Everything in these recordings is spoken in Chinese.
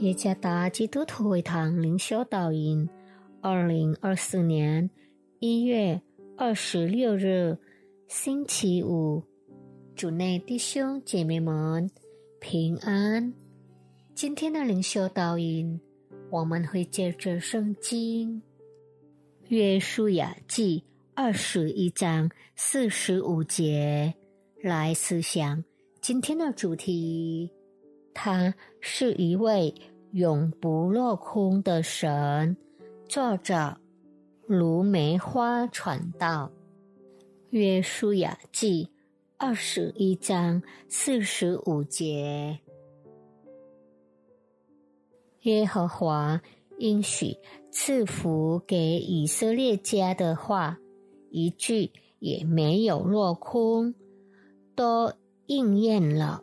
耶加达基督徒会堂灵修导引，二零二四年一月二十六日，星期五，主内弟兄姐妹们平安。今天的灵修导引，我们会借着圣经约书亚记二十一章四十五节来思想今天的主题。他是一位永不落空的神。作者卢梅花传道，约书亚记二十一章四十五节。耶和华应许赐福给以色列家的话，一句也没有落空，都应验了。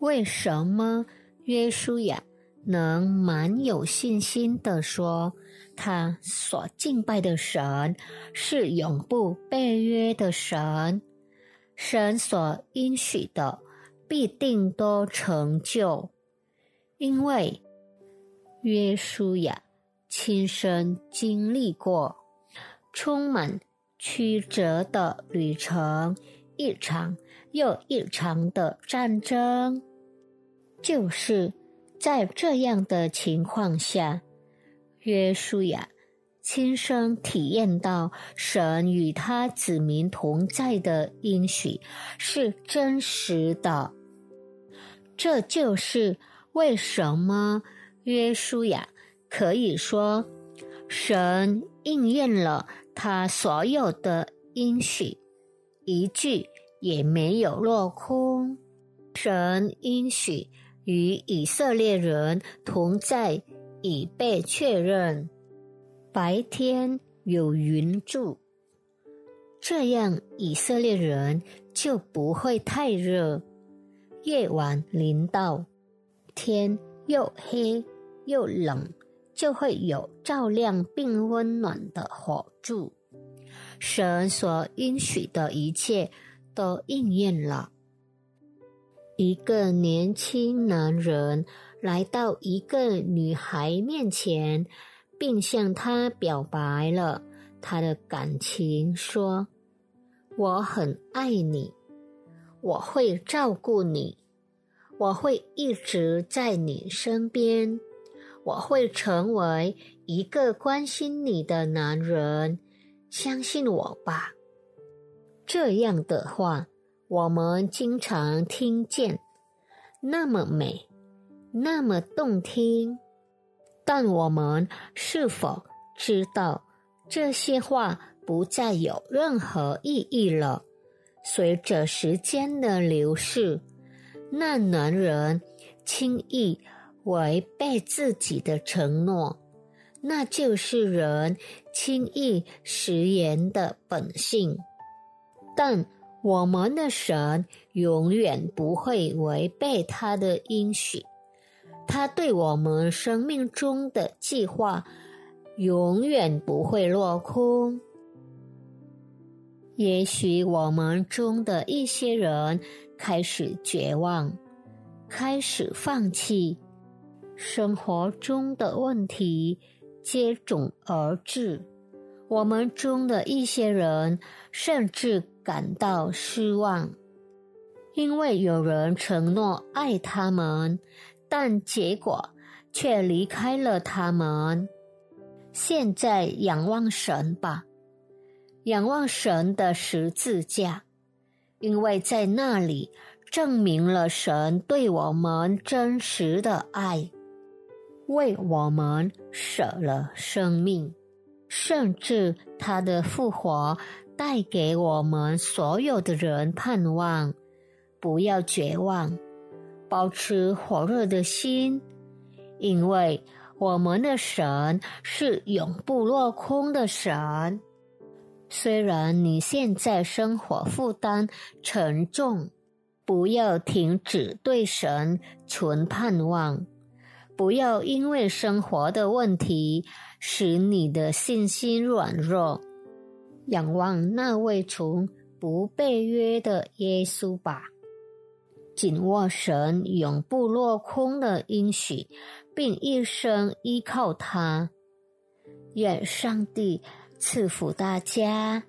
为什么约书亚能蛮有信心的说，他所敬拜的神是永不背约的神？神所应许的必定都成就，因为约书亚亲身经历过充满曲折的旅程，一场又一场的战争。就是在这样的情况下，约书亚亲身体验到神与他子民同在的应许是真实的。这就是为什么约书亚可以说神应验了他所有的应许，一句也没有落空。神应许。与以色列人同在已被确认。白天有云柱，这样以色列人就不会太热；夜晚临到，天又黑又冷，就会有照亮并温暖的火柱。神所应许的一切都应验了。一个年轻男人来到一个女孩面前，并向她表白了他的感情，说：“我很爱你，我会照顾你，我会一直在你身边，我会成为一个关心你的男人，相信我吧。”这样的话。我们经常听见那么美、那么动听，但我们是否知道这些话不再有任何意义了？随着时间的流逝，那男人轻易违背自己的承诺，那就是人轻易食言的本性，但。我们的神永远不会违背他的应许，他对我们生命中的计划永远不会落空。也许我们中的一些人开始绝望，开始放弃，生活中的问题接踵而至。我们中的一些人甚至。感到失望，因为有人承诺爱他们，但结果却离开了他们。现在仰望神吧，仰望神的十字架，因为在那里证明了神对我们真实的爱，为我们舍了生命，甚至他的复活。带给我们所有的人盼望，不要绝望，保持火热的心，因为我们的神是永不落空的神。虽然你现在生活负担沉重，不要停止对神存盼望，不要因为生活的问题使你的信心软弱。仰望那位从不被约的耶稣吧。紧握神永不落空的应许，并一生依靠他。愿上帝赐福大家。